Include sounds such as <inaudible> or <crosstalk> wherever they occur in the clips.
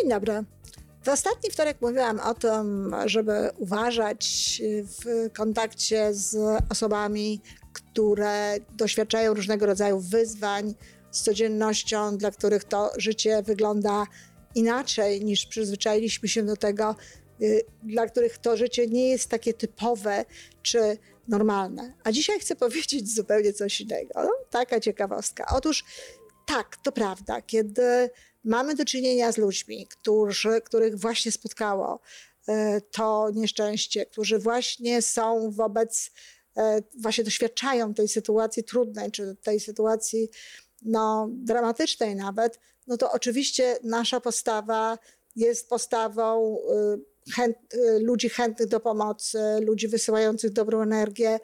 Dzień dobry. W ostatni wtorek mówiłam o tym, żeby uważać w kontakcie z osobami, które doświadczają różnego rodzaju wyzwań z codziennością, dla których to życie wygląda inaczej niż przyzwyczailiśmy się do tego, y, dla których to życie nie jest takie typowe czy normalne. A dzisiaj chcę powiedzieć zupełnie coś innego. No, taka ciekawostka. Otóż tak, to prawda, kiedy mamy do czynienia z ludźmi, którzy, których właśnie spotkało e, to nieszczęście, którzy właśnie są wobec, e, właśnie doświadczają tej sytuacji trudnej, czy tej sytuacji no, dramatycznej nawet, no to oczywiście nasza postawa jest postawą e, chęt, ludzi chętnych do pomocy, ludzi wysyłających dobrą energię,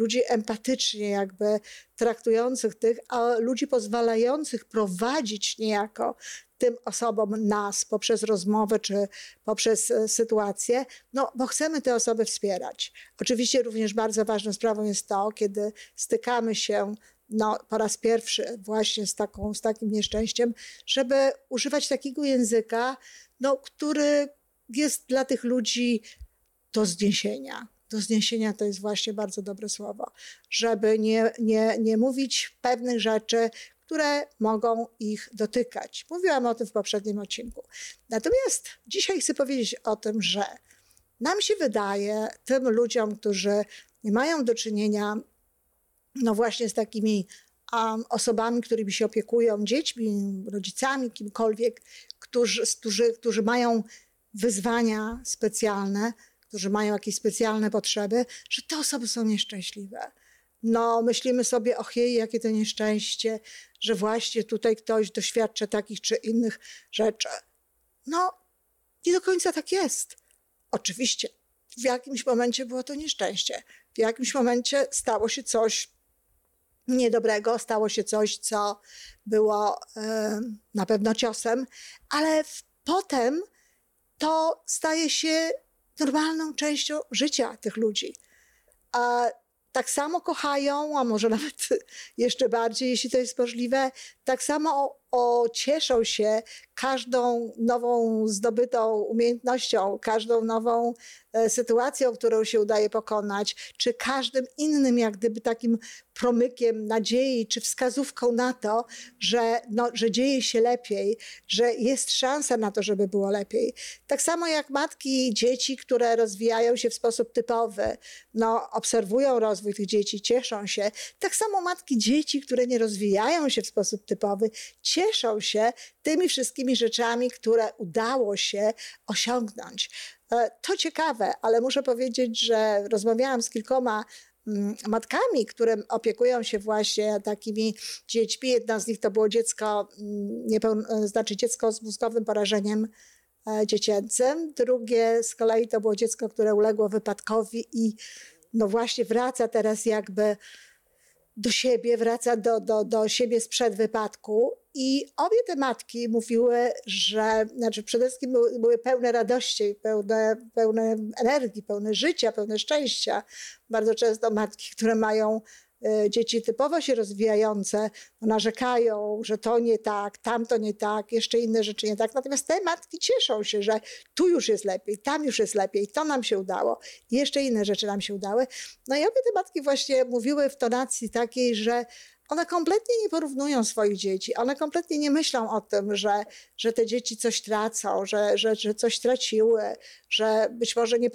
ludzi empatycznie jakby traktujących tych, a ludzi pozwalających prowadzić niejako tym osobom nas poprzez rozmowę czy poprzez e, sytuację, no bo chcemy te osoby wspierać. Oczywiście również bardzo ważną sprawą jest to, kiedy stykamy się no, po raz pierwszy właśnie z, taką, z takim nieszczęściem, żeby używać takiego języka, no, który jest dla tych ludzi do zniesienia do zniesienia to jest właśnie bardzo dobre słowo, żeby nie, nie, nie mówić pewnych rzeczy, które mogą ich dotykać. Mówiłam o tym w poprzednim odcinku. Natomiast dzisiaj chcę powiedzieć o tym, że nam się wydaje, tym ludziom, którzy nie mają do czynienia no właśnie z takimi um, osobami, którymi się opiekują, dziećmi, rodzicami, kimkolwiek, którzy, którzy, którzy mają wyzwania specjalne, którzy mają jakieś specjalne potrzeby, że te osoby są nieszczęśliwe. No, myślimy sobie, ojej, jakie to nieszczęście, że właśnie tutaj ktoś doświadcza takich czy innych rzeczy. No, nie do końca tak jest. Oczywiście, w jakimś momencie było to nieszczęście. W jakimś momencie stało się coś niedobrego, stało się coś, co było e, na pewno ciosem, ale potem to staje się normalną częścią życia tych ludzi. A tak samo kochają, a może <laughs> nawet jeszcze bardziej, jeśli to jest możliwe, tak samo o, cieszą się każdą nową zdobytą umiejętnością, każdą nową e, sytuacją, którą się udaje pokonać, czy każdym innym, jak gdyby takim promykiem nadziei, czy wskazówką na to, że, no, że dzieje się lepiej, że jest szansa na to, żeby było lepiej. Tak samo jak matki dzieci, które rozwijają się w sposób typowy, no, obserwują rozwój tych dzieci, cieszą się. Tak samo matki dzieci, które nie rozwijają się w sposób typowy, cieszą się tymi wszystkimi rzeczami, które udało się osiągnąć. E, to ciekawe, ale muszę powiedzieć, że rozmawiałam z kilkoma mm, matkami, które opiekują się właśnie takimi dziećmi. Jedna z nich to było dziecko, mm, niepełn- znaczy dziecko z mózgowym porażeniem e, dziecięcym. Drugie z kolei to było dziecko, które uległo wypadkowi i no właśnie wraca teraz jakby do siebie, wraca do, do, do siebie sprzed wypadku. I obie te matki mówiły, że znaczy przede wszystkim były, były pełne radości, pełne, pełne energii, pełne życia, pełne szczęścia. Bardzo często matki, które mają E, dzieci typowo się rozwijające narzekają, że to nie tak, tamto nie tak, jeszcze inne rzeczy nie tak. Natomiast te matki cieszą się, że tu już jest lepiej, tam już jest lepiej, to nam się udało, jeszcze inne rzeczy nam się udały. No i obie te matki właśnie mówiły w tonacji takiej, że one kompletnie nie porównują swoich dzieci, one kompletnie nie myślą o tym, że, że te dzieci coś tracą, że, że, że coś traciły, że być może nie,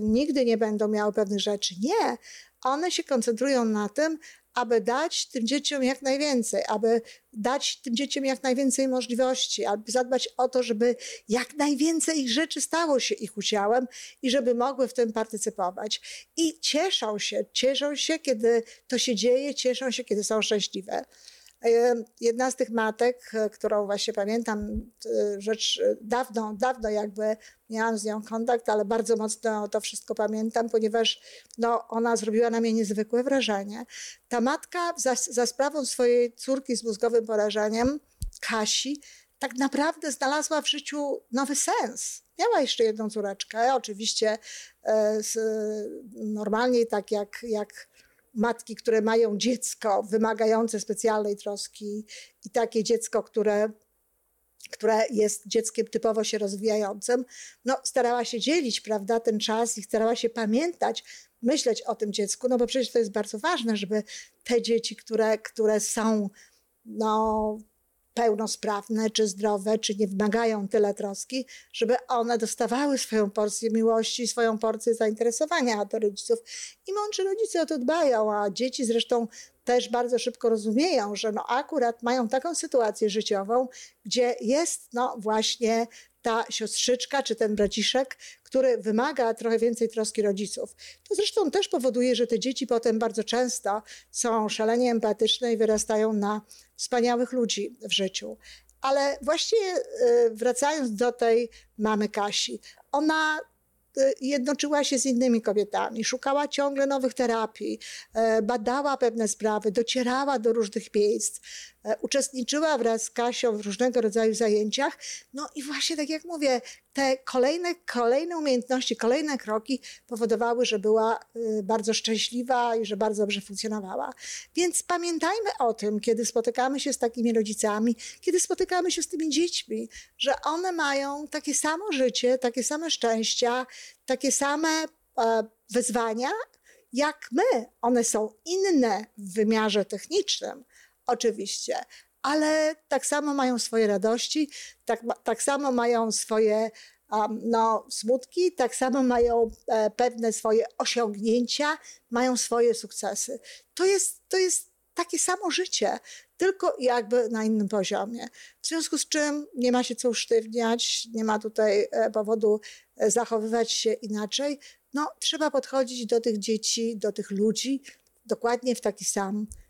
nigdy nie będą miały pewnych rzeczy. Nie, one się koncentrują na tym, aby dać tym dzieciom jak najwięcej, aby dać tym dzieciom jak najwięcej możliwości, aby zadbać o to, żeby jak najwięcej ich rzeczy stało się ich udziałem i żeby mogły w tym partycypować. I cieszą się, cieszą się, kiedy to się dzieje, cieszą się, kiedy są szczęśliwe. Jedna z tych matek, e, którą właśnie pamiętam, e, rzecz e, dawno, dawno jakby miałam z nią kontakt, ale bardzo mocno to wszystko pamiętam, ponieważ no, ona zrobiła na mnie niezwykłe wrażenie. Ta matka za, za sprawą swojej córki z mózgowym porażeniem, Kasi, tak naprawdę znalazła w życiu nowy sens. Miała jeszcze jedną córeczkę, oczywiście e, z, normalnie tak jak, jak matki, które mają dziecko wymagające specjalnej troski i takie dziecko, które które jest dzieckiem typowo się rozwijającym, no starała się dzielić, prawda, ten czas i starała się pamiętać, myśleć o tym dziecku, no bo przecież to jest bardzo ważne, żeby te dzieci, które, które są no, pełnosprawne, czy zdrowe, czy nie wymagają tyle troski, żeby one dostawały swoją porcję miłości, swoją porcję zainteresowania do rodziców. I mądrzy rodzice o to dbają, a dzieci zresztą też bardzo szybko rozumieją, że no akurat mają taką sytuację życiową, gdzie jest no właśnie ta siostrzyczka czy ten braciszek, który wymaga trochę więcej troski rodziców. To zresztą też powoduje, że te dzieci potem bardzo często są szalenie empatyczne i wyrastają na wspaniałych ludzi w życiu. Ale właściwie y, wracając do tej mamy Kasi, ona Y, jednoczyła się z innymi kobietami, szukała ciągle nowych terapii, e, badała pewne sprawy, docierała do różnych miejsc, e, uczestniczyła wraz z Kasią w różnego rodzaju zajęciach. No i właśnie tak jak mówię, te kolejne, kolejne umiejętności, kolejne kroki powodowały, że była y, bardzo szczęśliwa i że bardzo dobrze funkcjonowała. Więc pamiętajmy o tym, kiedy spotykamy się z takimi rodzicami, kiedy spotykamy się z tymi dziećmi, że one mają takie samo życie, takie same szczęścia, takie same e, wyzwania, jak my. One są inne w wymiarze technicznym, oczywiście, ale tak samo mają swoje radości, tak, tak samo mają swoje um, no, smutki, tak samo mają e, pewne swoje osiągnięcia, mają swoje sukcesy. To jest, to jest takie samo życie, tylko jakby na innym poziomie. W związku z czym nie ma się co usztywniać, nie ma tutaj e, powodu e, zachowywać się inaczej. No, trzeba podchodzić do tych dzieci, do tych ludzi dokładnie w taki sam sposób,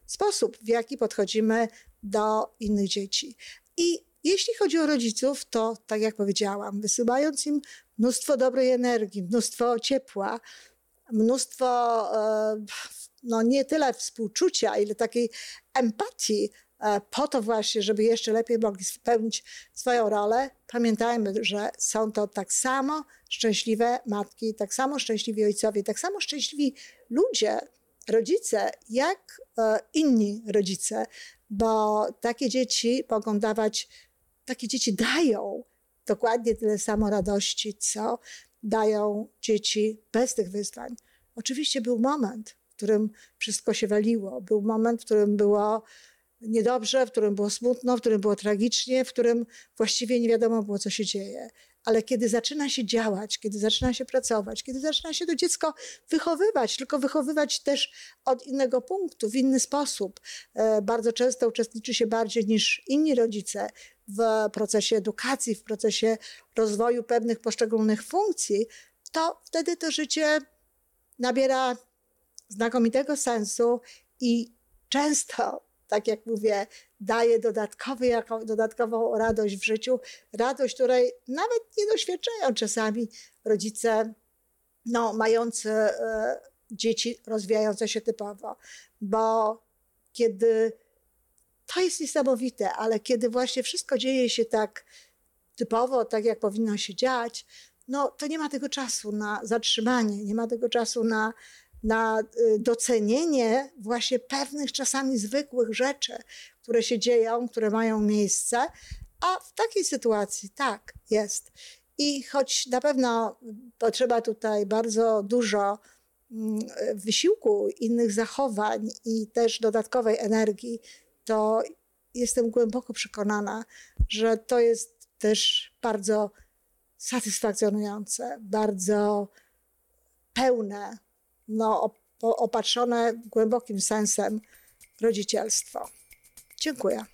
w jaki podchodzimy do innych dzieci. I jeśli chodzi o rodziców, to tak jak powiedziałam, wysyłając im mnóstwo dobrej energii, mnóstwo ciepła, mnóstwo e, no nie tyle współczucia, ile takiej empatii e, po to właśnie, żeby jeszcze lepiej mogli spełnić swoją rolę. Pamiętajmy, że są to tak samo szczęśliwe matki, tak samo szczęśliwi ojcowie, tak samo szczęśliwi ludzie, rodzice, jak e, inni rodzice, bo takie dzieci mogą dawać, takie dzieci dają dokładnie tyle samo radości, co dają dzieci bez tych wyzwań. Oczywiście był moment, w którym wszystko się waliło, był moment, w którym było niedobrze, w którym było smutno, w którym było tragicznie, w którym właściwie nie wiadomo było, co się dzieje. Ale kiedy zaczyna się działać, kiedy zaczyna się pracować, kiedy zaczyna się to dziecko wychowywać, tylko wychowywać też od innego punktu, w inny sposób, e, bardzo często uczestniczy się bardziej niż inni rodzice w procesie edukacji, w procesie rozwoju pewnych poszczególnych funkcji, to wtedy to życie nabiera znakomitego sensu i często tak jak mówię, daje dodatkowy, dodatkową radość w życiu, radość, której nawet nie doświadczają czasami rodzice no, mający e, dzieci rozwijające się typowo. Bo kiedy to jest niesamowite, ale kiedy właśnie wszystko dzieje się tak typowo, tak jak powinno się dziać, no to nie ma tego czasu na zatrzymanie, nie ma tego czasu na na y, docenienie właśnie pewnych czasami zwykłych rzeczy, które się dzieją, które mają miejsce, a w takiej sytuacji tak jest. I choć na pewno potrzeba tutaj bardzo dużo mm, wysiłku, innych zachowań i też dodatkowej energii, to jestem głęboko przekonana, że to jest też bardzo satysfakcjonujące, bardzo pełne no, opatrzone głębokim sensem rodzicielstwo. Dziękuję.